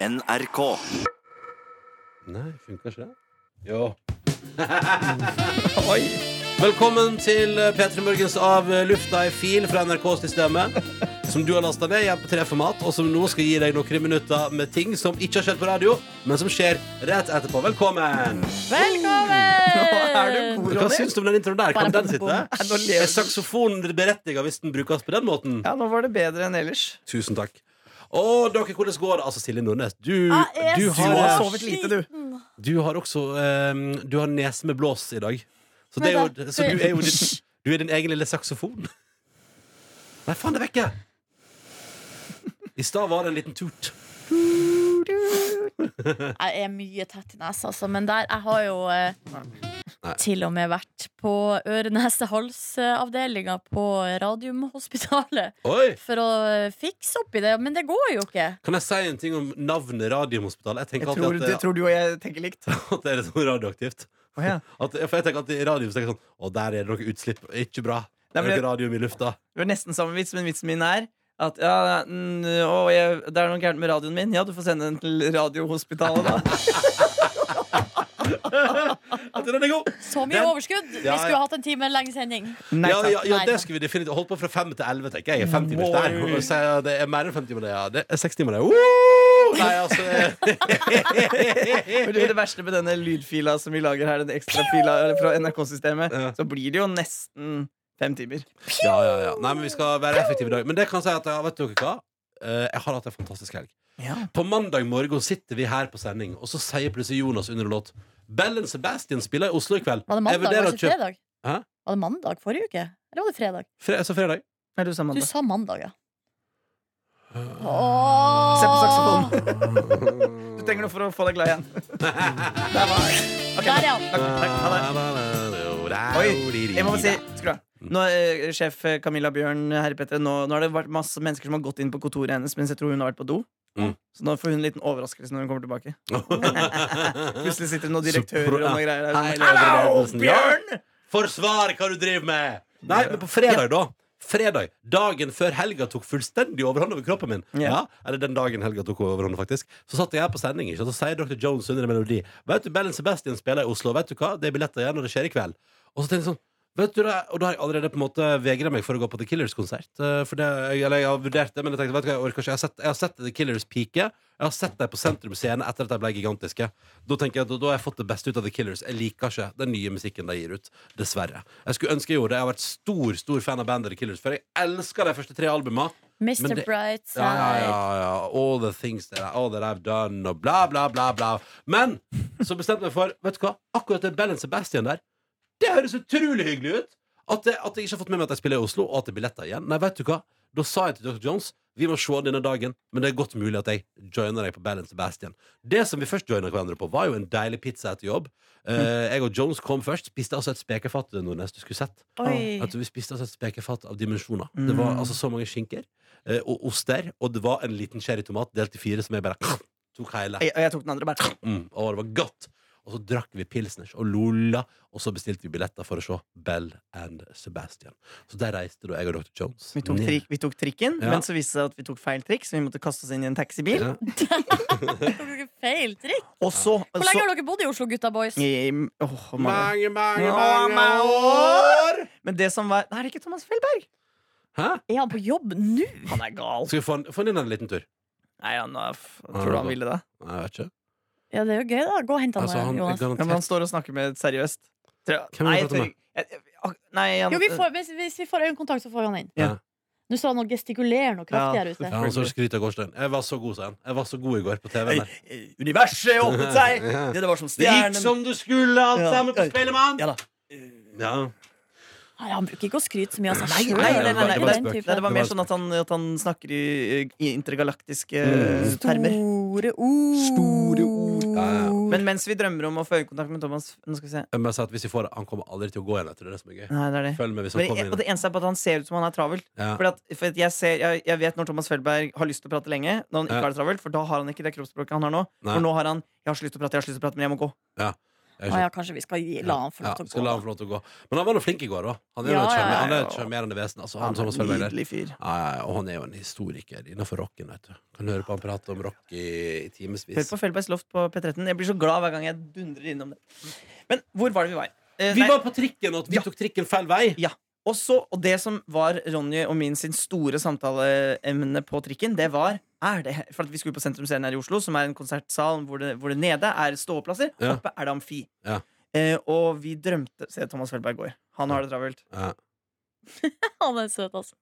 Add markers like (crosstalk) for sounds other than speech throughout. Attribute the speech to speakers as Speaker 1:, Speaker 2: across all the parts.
Speaker 1: NRK.
Speaker 2: Nei, funker ikke det? Jo. (laughs) Oi. Velkommen til P3 Morgens av lufta i fil fra NRK-systemet. Som du har lasta ned i MP3-format, og som nå skal gi deg noen minutter med ting som ikke har skjedd på radio, men som skjer rett etterpå. Velkommen!
Speaker 3: Velkommen!
Speaker 4: er du god,
Speaker 2: Hva syns du om den introen der? Kan den sitte? Er saksofonen berettiget hvis den brukes på den måten?
Speaker 4: Ja, nå var det bedre enn ellers.
Speaker 2: Tusen takk. Og dere, hvordan går det? Altså, Silje Nordnes, du,
Speaker 3: Jeg er
Speaker 2: du,
Speaker 4: Du
Speaker 2: har,
Speaker 4: har sovet lite, du.
Speaker 2: du har også um, Du har nese med blås i dag. Så, det er jo, så du er jo din, du er din egen lille saksofon. Nei, faen, det er vekke! I stad var det en liten tut.
Speaker 3: Jeg er mye tett i nesa, altså. Men der, jeg har jo eh, til og med vært på øre-nese-hals-avdelinga på Radiumhospitalet
Speaker 2: Oi!
Speaker 3: for å eh, fikse opp i det. Men det går jo ikke.
Speaker 2: Kan jeg si en ting om navnet Radiumhospitalet? Jeg
Speaker 4: Jeg tror, det
Speaker 2: at,
Speaker 4: tror du og jeg tenker likt. (laughs)
Speaker 2: at det er litt sånn radioaktivt.
Speaker 4: Oh, ja. (laughs)
Speaker 2: At, for jeg tenker at i radio tenker jeg sånn Å, der er det noe utslipp. Ikke bra. Det er noe radium i lufta.
Speaker 4: Det var nesten samme vits, men vitsen min er at ja, mm, å, jeg, det er noe gærent med radioen min. Ja, du får sende den til Radiohospitalet, da. (laughs)
Speaker 2: At den er god!
Speaker 3: Så mye
Speaker 2: Den-
Speaker 3: overskudd! Vi
Speaker 2: Ja,
Speaker 3: skulle
Speaker 2: ja.
Speaker 3: hatt en time lenge sending.
Speaker 4: Nei
Speaker 2: ja, ja, ja,
Speaker 3: Nei,
Speaker 2: det
Speaker 3: takk.
Speaker 2: skulle vi definitivt holdt på fra fem til elleve, tenker jeg. Fem timer der. Og så er Det er mer enn fem timer, det. Ja. Det er seks timer, det. Woo! Nei, altså (laughs) (laughs)
Speaker 4: Men det, det verste med denne lydfila som vi lager her, den ekstra fila fra NRK-systemet,
Speaker 2: Ja.
Speaker 4: så blir det jo nesten fem timer.
Speaker 2: Ja, ja, ja. Nei, men vi skal være effektive i dag. Men det kan jeg si at ja, vet dere hva? Eh, Jeg har hatt en fantastisk helg.
Speaker 4: Ja.
Speaker 2: På mandag morgen sitter vi her på sending, og så sier plutselig Jonas under en låt Bellen Sebastian spiller i Oslo i kveld.
Speaker 3: Var det
Speaker 2: Jeg
Speaker 3: mandag?
Speaker 2: vurderer
Speaker 3: Var
Speaker 2: å
Speaker 3: det ikke
Speaker 2: kjøpe-
Speaker 3: fredag?
Speaker 2: Hæ?
Speaker 3: Var det mandag forrige uke? Eller var det fredag?
Speaker 2: Fre sa fredag.
Speaker 4: Nei, du sa
Speaker 3: Du
Speaker 4: mandag.
Speaker 3: sa mandag, ja.
Speaker 4: Se på
Speaker 3: Åh.
Speaker 4: saksofonen. Du trenger noe for å få deg glad igjen. Der var jeg. Ok,
Speaker 3: Der, ja.
Speaker 4: takk, takk, ha det. Oi, jeg må bare si Skru av. Nå, eh, sjef eh, Camilla Bjørn Herre Petter, nå, nå har det vært masse mennesker som har gått inn på kontoret hennes mens jeg tror hun har vært på do.
Speaker 2: Mm.
Speaker 4: Så nå får hun en liten overraskelse når hun kommer tilbake. (laughs) Plutselig sitter det noen direktører og noen greier der.
Speaker 2: Hei,
Speaker 4: Hallo. Bjørn!
Speaker 2: Forsvar hva du driver med! Nei, men på fredag, da. Fredag, Dagen før helga tok fullstendig overhånd over kroppen min.
Speaker 4: Ja.
Speaker 2: Ja, Eller den dagen helga tok overhånd, faktisk. Så satt jeg her på sending, ikke? og så sier Dr. Jones under en melodi Vet du, Bellen Sebastian spiller i Oslo. Vet du hva? Det er billetter igjen, og det skjer i kveld. Og så tenkte jeg sånn Vet du det? Og da har jeg allerede på en måte vegra meg for å gå på The Killers-konsert. Eh, For det, eller jeg har vurdert det, men jeg tenkte, vet du hva, jeg orker ikke. Jeg har sett, jeg har sett The Killers peake. Jeg har sett dem på Sentrum Scene etter at de ble gigantiske. Da tenker jeg at da, da har jeg fått det beste ut av The Killers. Jeg liker ikke den nye musikken de gir ut. Dessverre. Jeg skulle ønske jeg gjorde det. Jeg har vært stor stor fan av bandet The Killers, for jeg elsker de første tre albumene.
Speaker 3: Mr.
Speaker 2: Men det-
Speaker 3: Brightside.
Speaker 2: Ja, ja, ja, ja. All the things that, I, all that I've done, og bla, bla, bla, bla. Men så bestemte jeg meg for Vet du hva? Akkurat det Bell Sebastian der, det høres utrolig hyggelig ut. At, det, at jeg ikke har fått med meg at jeg spiller i Oslo, og at det er billetter igjen. Nei, vet du hva? Da sa jeg til Dr. Jones vi må se denne dagen, men det er godt mulig at jeg joiner deg på Balance Sebastian. Det som vi først joina hverandre på, var jo en deilig pizza etter jobb. Uh, jeg og Jones kom først. Spiste altså et spekefat du skulle sett. Altså, vi spiste altså et spekefat av dimensjoner. Det var altså så mange skinker uh, og oster, og det var en liten cherrytomat delt i fire som jeg bare (sniffs) tok hele.
Speaker 4: Jeg, og jeg tok den andre bare (sniffs)
Speaker 2: Mm, og det var godt. Og så drakk vi pilsners og lola, og så bestilte vi billetter for å se Bell and Sebastian. Så der reiste da jeg og Dr. Jones.
Speaker 4: vi tok, tri vi tok trikken,
Speaker 2: Ja.
Speaker 4: men så viste det seg at vi tok feil trikk, så vi måtte kaste oss inn i en taxibil.
Speaker 2: Ja. (laughs) (laughs)
Speaker 3: Feil trikk?
Speaker 4: Og så,
Speaker 3: Hvor
Speaker 4: så
Speaker 3: lenge har dere bodd i Oslo, gutta boys?
Speaker 4: I- oh, mange.
Speaker 2: Mange, mange,
Speaker 4: Mange
Speaker 2: år!
Speaker 4: Men det som var Nei, det er ikke Thomas Felberg!
Speaker 2: Hæ?
Speaker 3: Er han på jobb nå?
Speaker 4: Han er gal.
Speaker 2: Skal vi få han- få han inn en liten tur?
Speaker 4: Nei, han er, f- Tror du han ville det?
Speaker 2: Nei, jeg vet ikke.
Speaker 3: Ja, det er jo gøy, da. Gå og hent han,
Speaker 2: Altså, han
Speaker 3: Jonas.
Speaker 4: Ja, men han står og snakker med seriøst. Tror jeg-
Speaker 2: Hvem
Speaker 4: Nei, jeg
Speaker 2: du prate
Speaker 4: jeg- jeg- Nei, han
Speaker 3: Jo, vi får, hvis, hvis vi får øyekontakt, så får vi han inn.
Speaker 4: Ja.
Speaker 3: Nå så han og gestikulerer noe kraftig
Speaker 4: Ja.
Speaker 3: her ute.
Speaker 2: Ja, han står og skryter av gårsdagen. Jeg var så god, sa han. Jeg var så god i går på TV-en der.
Speaker 4: Øy, Universet åpnet seg! (laughs)
Speaker 2: Ja.
Speaker 4: Det, det var som
Speaker 2: Det gikk
Speaker 4: stjernen
Speaker 2: som du skulle, alt
Speaker 4: Ja.
Speaker 2: sammen på Spellemann!
Speaker 4: Ja da.
Speaker 2: Ja.
Speaker 3: Nei, han bruker ikke å skryte så mye av seg
Speaker 4: Nei,
Speaker 3: sjøl.
Speaker 4: nei, nei,
Speaker 2: det
Speaker 4: nei,
Speaker 2: var-
Speaker 4: nei,
Speaker 2: det var
Speaker 4: nei, det var mer sånn at han, at han snakker i, i intergalaktiske
Speaker 2: Mm.
Speaker 4: termer.
Speaker 3: Store ord.
Speaker 4: Store ord.
Speaker 2: Ja, ja.
Speaker 4: Men mens vi drømmer om å få øyekontakt med Thomas Nå skal vi se.
Speaker 2: Jeg må si at hvis vi får det, Han kommer aldri til å gå igjen etter det. Er som er gøy.
Speaker 4: Nei, det er det.
Speaker 2: Følg med hvis han kommer
Speaker 4: inn. og det eneste er på at han ser ut som han er travel.
Speaker 2: Ja.
Speaker 4: Fordi at, for jeg, ser, jeg, jeg vet når Thomas Felberg har lyst til å prate lenge, når han ikke
Speaker 2: Ja.
Speaker 4: har det travelt, for da har han ikke det kroppsspråket han har nå.
Speaker 2: Nei.
Speaker 4: For nå har han 'Jeg har så lyst til å prate, jeg har så lyst til å prate, men jeg må gå'.
Speaker 2: Jeg
Speaker 3: Å ja, kanskje vi skal gi, la han få
Speaker 2: Ja,
Speaker 3: lov til å
Speaker 2: la
Speaker 3: gå.
Speaker 2: han få lov til å gå. Men han var nå flink i går, òg. Han er jo
Speaker 3: Ja,
Speaker 2: et
Speaker 3: ja, ja,
Speaker 2: er
Speaker 4: ja.
Speaker 2: sjarmerende vesen. Altså, han,
Speaker 4: Han er en nydelig fyr.
Speaker 2: Ja, ja, ja, og han er jo en historiker innenfor rocken. Vet du. Kan høre på han prate om rock i, i
Speaker 4: Hør på Felbergs loft på P13. Jeg blir så glad hver gang jeg dundrer innom det. Men hvor var det vi var? Eh,
Speaker 2: Vi
Speaker 4: nei,
Speaker 2: var på trikken, og vi
Speaker 4: Ja.
Speaker 2: tok trikken feil vei.
Speaker 4: Og, så, og det som var Ronny og min sin store samtaleemne på trikken, det var er det, For at vi skulle på Sentrum Scene her i Oslo, som er en konsertsal hvor det, hvor det nede er ståplasser.
Speaker 2: Ja.
Speaker 4: Oppe er det amfi.
Speaker 2: Ja.
Speaker 4: Eh, og vi drømte Se, Thomas Felberg går. Han har det travelt.
Speaker 2: Ja. (laughs)
Speaker 3: Han er søt, altså.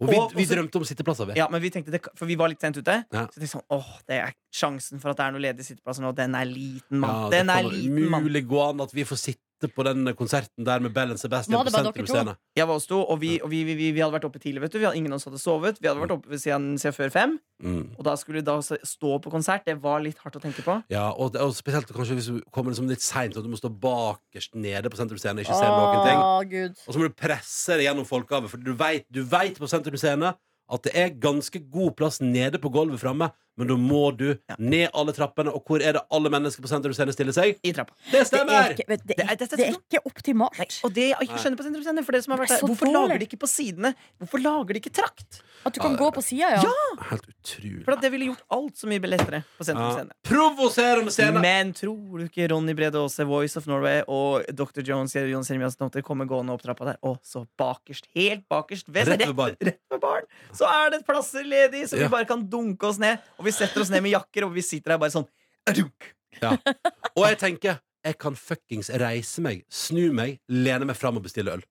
Speaker 2: Og vi,
Speaker 4: Og-
Speaker 2: vi
Speaker 4: og
Speaker 2: drømte om sitteplasser, vi.
Speaker 4: ja, men vi tenkte det, For vi var litt sent ute.
Speaker 2: Ja.
Speaker 4: Så tenkte sånn, åh, det er sjansen for at det er noen ledige sitteplasser nå. Den er liten, mann.
Speaker 2: Ja,
Speaker 4: den er liten, mann.
Speaker 2: mulig gå an at vi får sitte på den konserten der med Bell Sebastian på Sentrum? Scene.
Speaker 4: Jeg var oss to, og vi, og vi, vi, vi, vi hadde vært oppe tidlig. vet du vi hadde, Ingen av oss hadde sovet. Vi hadde vært oppe siden, siden før fem.
Speaker 2: Mm.
Speaker 4: Og da skulle vi da stå på konsert. Det var litt hardt å tenke på.
Speaker 2: Ja, og, det- og spesielt kanskje hvis du kommer liksom litt seint, og du må stå bakerst nede på Sentrum Scene og ikke se noen ting.
Speaker 3: Gud.
Speaker 2: Og så må du presse deg gjennom folkehavet, for du veit vet på Sentrum Scene at det er ganske god plass nede på gulvet framme, men da må du
Speaker 4: Ja.
Speaker 2: ned alle trappene, og hvor er det alle mennesker på Sentrum Scene stiller seg?
Speaker 4: I trappa.
Speaker 2: Det
Speaker 3: Det er
Speaker 2: stemmer!
Speaker 3: ikke, det,
Speaker 4: Det er-
Speaker 3: det ikke optimalt.
Speaker 4: Nei, og det jeg ikke skjønner på Senter Scene, for dere som har vært
Speaker 3: Det er
Speaker 4: der, hvorfor lager de ikke på sidene? Hvorfor lager de ikke trakt?
Speaker 3: At du kan
Speaker 2: Ja,
Speaker 3: gå på sida, ja. ja.
Speaker 2: Helt utrolig.
Speaker 4: For at det ville gjort alt så mye lettere på
Speaker 2: Ja.
Speaker 4: Scene.
Speaker 2: Provoserende scene!
Speaker 4: Men tror du ikke Ronny Brede Aase, Voice of Norway og Dr. Jones Jonas Jeremias Tomter kommer gående opp trappa der? Og så bakerst, helt bakerst, ved,
Speaker 2: Rett ved barn
Speaker 4: rett ved baren, så er det plasser ledig, så
Speaker 2: Ja.
Speaker 4: vi bare kan dunke oss ned. Og vi setter oss ned med jakker, og vi sitter der bare sånn ja.
Speaker 2: Og jeg tenker jeg kan fuckings reise meg, snu meg, lene meg fram og bestille øl.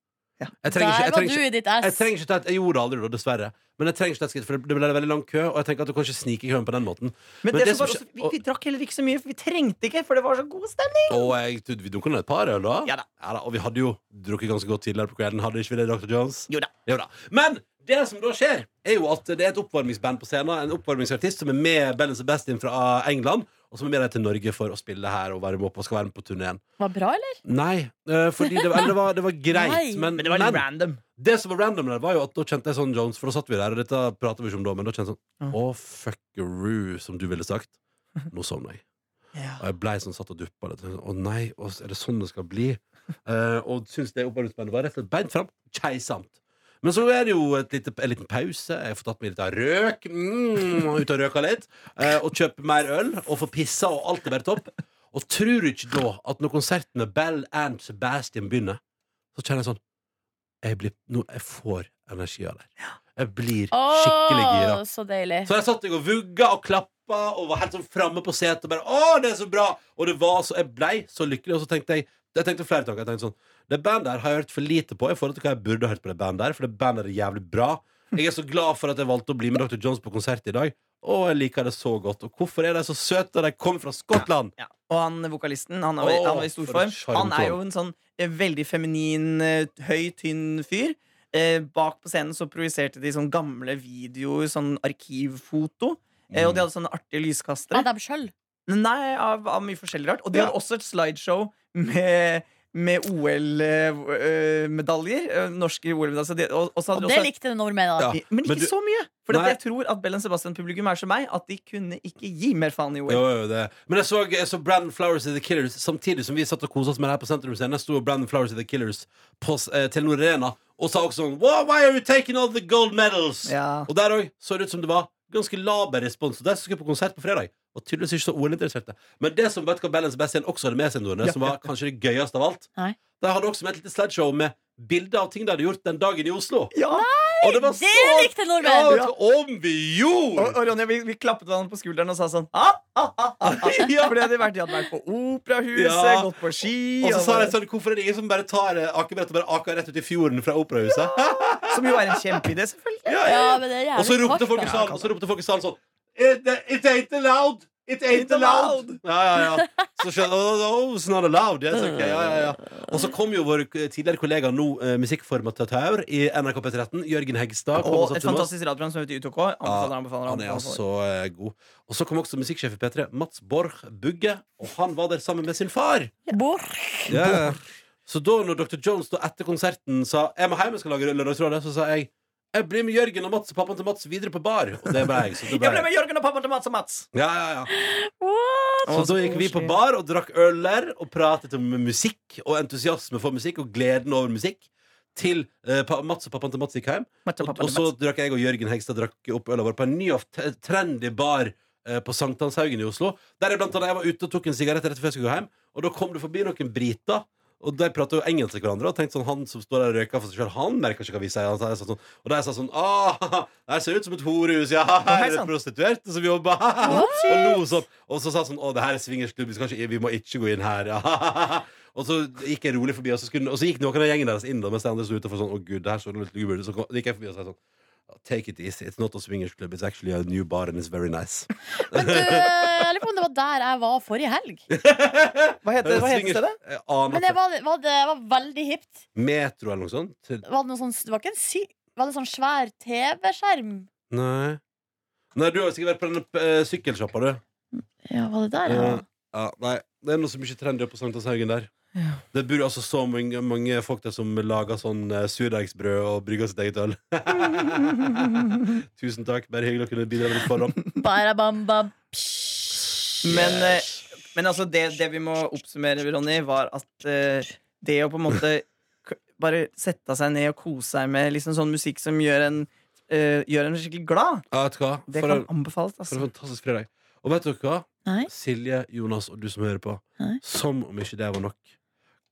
Speaker 4: Ja.
Speaker 2: Jeg trenger ikke, jeg
Speaker 3: var
Speaker 2: trenger ikke jeg trenger ikke ta et, jeg gjorde det aldri, da, dessverre. Men jeg trenger ikke ta et skritt, for det ble veldig lang kø. Og jeg tenker at du kan ikke snike i køen på den måten.
Speaker 4: Men,
Speaker 2: Men
Speaker 4: det
Speaker 2: det
Speaker 4: som var
Speaker 2: som
Speaker 4: også, vi, vi drakk heller ikke så mye, for vi trengte ikke, for det var så god stemning.
Speaker 2: Og jeg, du, vi dunka ned et par øl, da.
Speaker 4: Ja da.
Speaker 2: Og vi hadde jo drukket ganske godt tidligere på kvelden. Hadde ikke vi det, Dr. Jones?
Speaker 4: Jo da.
Speaker 2: Jo da. Men det som da skjer, er jo at det er et oppvarmingsband på scenen. En oppvarmingsartist som er med Bell Sebastian fra England, og som er med deg til Norge for å spille her og varme opp og skal være med på turneen.
Speaker 3: Var bra, eller?
Speaker 2: Nei, eh, fordi det, eller det, var, det var (laughs) greit,
Speaker 3: Nei.
Speaker 2: men,
Speaker 4: Men det var litt
Speaker 2: men
Speaker 4: random.
Speaker 2: det som var random der, var jo at da kjente jeg sånn Jones, for da satt vi der, og dette prater vi ikke om da, men da kjente jeg sånn Å, oh, fuckaroo, som du ville sagt. Nå sovner jeg. (laughs)
Speaker 4: Ja.
Speaker 2: Og jeg blei sånn satt og duppa litt. Å nei, er det sånn det skal bli? Uh, og syns det oppvarmingsbandet var rett og slett beint fram. Keisamt. Men så er det jo et lite, en liten pause. Jeg får tatt meg litt av røk. Mm, ut og røka litt. eh, og kjøpe mer øl. Og få pissa, og alt er bare topp. Og tror du ikke da at når konserten med Bell and Sebastian begynner, så kjenner jeg sånn Jeg, blir, nå, jeg får energi av det. Jeg blir skikkelig gira.
Speaker 3: Så deilig.
Speaker 2: Så jeg satt og vugga og klappa og var helt sånn framme på setet og bare Å, det er så bra! Og det var så Jeg blei så lykkelig, og så tenkte jeg Jeg tenkte flere tanker. Jeg tenkte sånn Det bandet der har jeg hørt for lite på i forhold til hva jeg burde hørt på det bandet der, for det bandet er jævlig bra. Jeg er så glad for at jeg valgte å bli med Dr. Jones på konsert i dag. Og jeg liker det så godt. Og hvorfor er de så søte? De kommer fra Skottland!
Speaker 4: Ja. Og han vokalisten, han, er,
Speaker 2: oh,
Speaker 4: han var i stor
Speaker 2: for
Speaker 4: form. Han er jo en sånn eh, veldig feminin, eh, høy, tynn fyr. Eh, bak på scenen så projiserte de sånn gamle videoer, sånn arkivfoto. Eh, og de hadde sånne artige
Speaker 3: Av dem sjøl.
Speaker 4: Nei, av, av mye forskjellig rart. Og de
Speaker 2: Ja.
Speaker 4: hadde også et slideshow med, med OL-medaljer. eh, norske OL-medaljer. Og, og
Speaker 3: Og det
Speaker 4: også
Speaker 3: likte den da.
Speaker 2: Ja.
Speaker 4: men ikke
Speaker 2: Men du-
Speaker 4: så mye. For jeg tror at Bellen Sebastian-publikum er som meg, at de kunne ikke gi mer faen i OL.
Speaker 2: Jo, jo, det. Men jeg så, jeg så Brandon Flowers i The Killers samtidig som vi satt og kosa oss med det her på Sentrum Scene. sto Brandon Flowers i The Killers på eh, Telenor Arena og sa også sånn "Why- Why are you taking all the gold medals?
Speaker 4: Ja.
Speaker 2: Og der òg så det ut som det var ganske laber respons. Og der skulle jeg på konsert på fredag, var tydeligvis ikke så OL-interesserte. Men det som vet hva Balance and Sebastian også hadde med seg, Nordnes,
Speaker 4: Ja.
Speaker 2: som var kanskje det gøyeste av alt,
Speaker 3: Nei.
Speaker 2: de hadde også med et lite slideshow med bilder av ting de hadde gjort den dagen i Oslo.
Speaker 4: Ja.
Speaker 2: Og det var
Speaker 3: Det
Speaker 2: så
Speaker 3: likte nordmenn!
Speaker 2: Ja, om vi gjorde!
Speaker 4: og Ronja, vi, vi klappet hverandre på skulderen og sa sånn ah, ah, ah, ah, ah. (laughs)
Speaker 2: Ja.
Speaker 4: Fordi de vært, de hadde vært på Operahuset,
Speaker 2: Ja.
Speaker 4: gått på ski
Speaker 2: Og så
Speaker 4: og
Speaker 2: sa jeg sånn, hvorfor er det ingen som bare tar eh, akebrett og bare aker rett ut i fjorden fra operahuset?
Speaker 4: Som jo er en kjempeidé, selvfølgelig.
Speaker 2: Ja,
Speaker 3: Ja,
Speaker 2: Og så og så ropte folk i salen sånn It, it ain't allowed! It ain't allowed! Ja, ja, ja. Så skjønner oh, oh, it's not allowed. Yes, okay. ja, ja, ja. Og så kom jo vår tidligere kollega, nå eh, musikkformatatør i NRK P13, Jørgen Hegstad. kom
Speaker 4: Og et fantastisk radioprogram som heter UTK. Anbefaler, anbefaler,
Speaker 2: Han er altså eh, god. Og så kom også musikksjef i P3, Mats Borch Bugge. Og han var der sammen med sin far.
Speaker 3: Borch.
Speaker 2: Ja. Så da når Dr. Jones da etter konserten sa Jeg må hjem, jeg skal lage Lørdagsrådet, så sa jeg jeg blir med Jørgen og Mats og pappaen til Mats videre på bar. Og det ble jeg. Så det ble
Speaker 4: Jeg ble med Jørgen og pappaen til Mats og Mats.
Speaker 2: Ja, ja, ja.
Speaker 3: What?
Speaker 2: Så da gikk vi på bar og drakk øler og pratet om musikk og entusiasme for musikk og gleden over musikk. Til uh, Mats og pappaen til Mats gikk hjem.
Speaker 4: Mats
Speaker 2: Og,
Speaker 4: og,
Speaker 2: og så
Speaker 4: Mats.
Speaker 2: drakk jeg og Jørgen Hegstad drakk opp øla vår på en ny og trendy bar uh, på Sankthanshaugen i Oslo. Der jeg blant annet jeg var ute og tok en sigarett rett før jeg skulle gå hjem. Og da kom det forbi noen briter. Og de prater jo engelsk til hverandre. Og tenkte sånn, Han som står der og røyker for seg selv, han merker ikke hva vi sier. Han sa sånn, og de sa sånn Åh, det her ser ut som et horehus. Ja, (laughs) her er det prostituerte som jobber. (laughs) og lo sånn. Og så sa sånn Å, det her er swingersklubb. Vi, vi må ikke gå inn her. Ja. (laughs) Og så gikk jeg rolig forbi, og så, skulle, og så gikk noen av gjengen deres inn, da, mens de andre sto utenfor sånn Å, gud, det her så litt. Så kom- gikk jeg forbi og sa sånn Take it easy. It's not a swingers club. It's actually a new bar and it's very nice. (laughs)
Speaker 3: Men du, jeg lurer på om det var der jeg var forrige helg.
Speaker 4: Hva heter, hva heter stedet?
Speaker 2: Jeg aner
Speaker 3: Men det
Speaker 2: ikke.
Speaker 3: var, var, det var veldig hipt.
Speaker 2: Metro eller noe sånt? Til-
Speaker 3: Var det, noe sånn, det var ikke en sy... Var det sånn svær TV-skjerm?
Speaker 2: Nei. Nei, du har jo sikkert vært på denne uh, sykkelsjappa, du.
Speaker 3: Ja, var det der? Ja.
Speaker 2: Ja. Ja, nei, det er noe så mye trendy på Sankthanshaugen der.
Speaker 4: Ja.
Speaker 2: Det bor altså så mange, mange folk der som lager sånn uh, surdeigsbrød og brygger sitt eget øl. (laughs) Tusen takk. Bare hyggelig å kunne bidra med litt forhånd.
Speaker 3: Barabamba.
Speaker 4: Men, eh, men altså, det, det vi må oppsummere, Ronny, var at eh, det å på en måte k- bare sette seg ned og kose seg med liksom sånn musikk som gjør en, eh, gjør en skikkelig glad,
Speaker 2: Ja, vet du hva?
Speaker 4: det
Speaker 2: For,
Speaker 4: kan
Speaker 2: en,
Speaker 4: anbefales.
Speaker 2: for en
Speaker 4: Altså.
Speaker 2: fantastisk fredag. Og vet dere hva?
Speaker 3: Nei.
Speaker 2: Silje, Jonas og du som hører på.
Speaker 3: Nei.
Speaker 2: Som om ikke det var nok.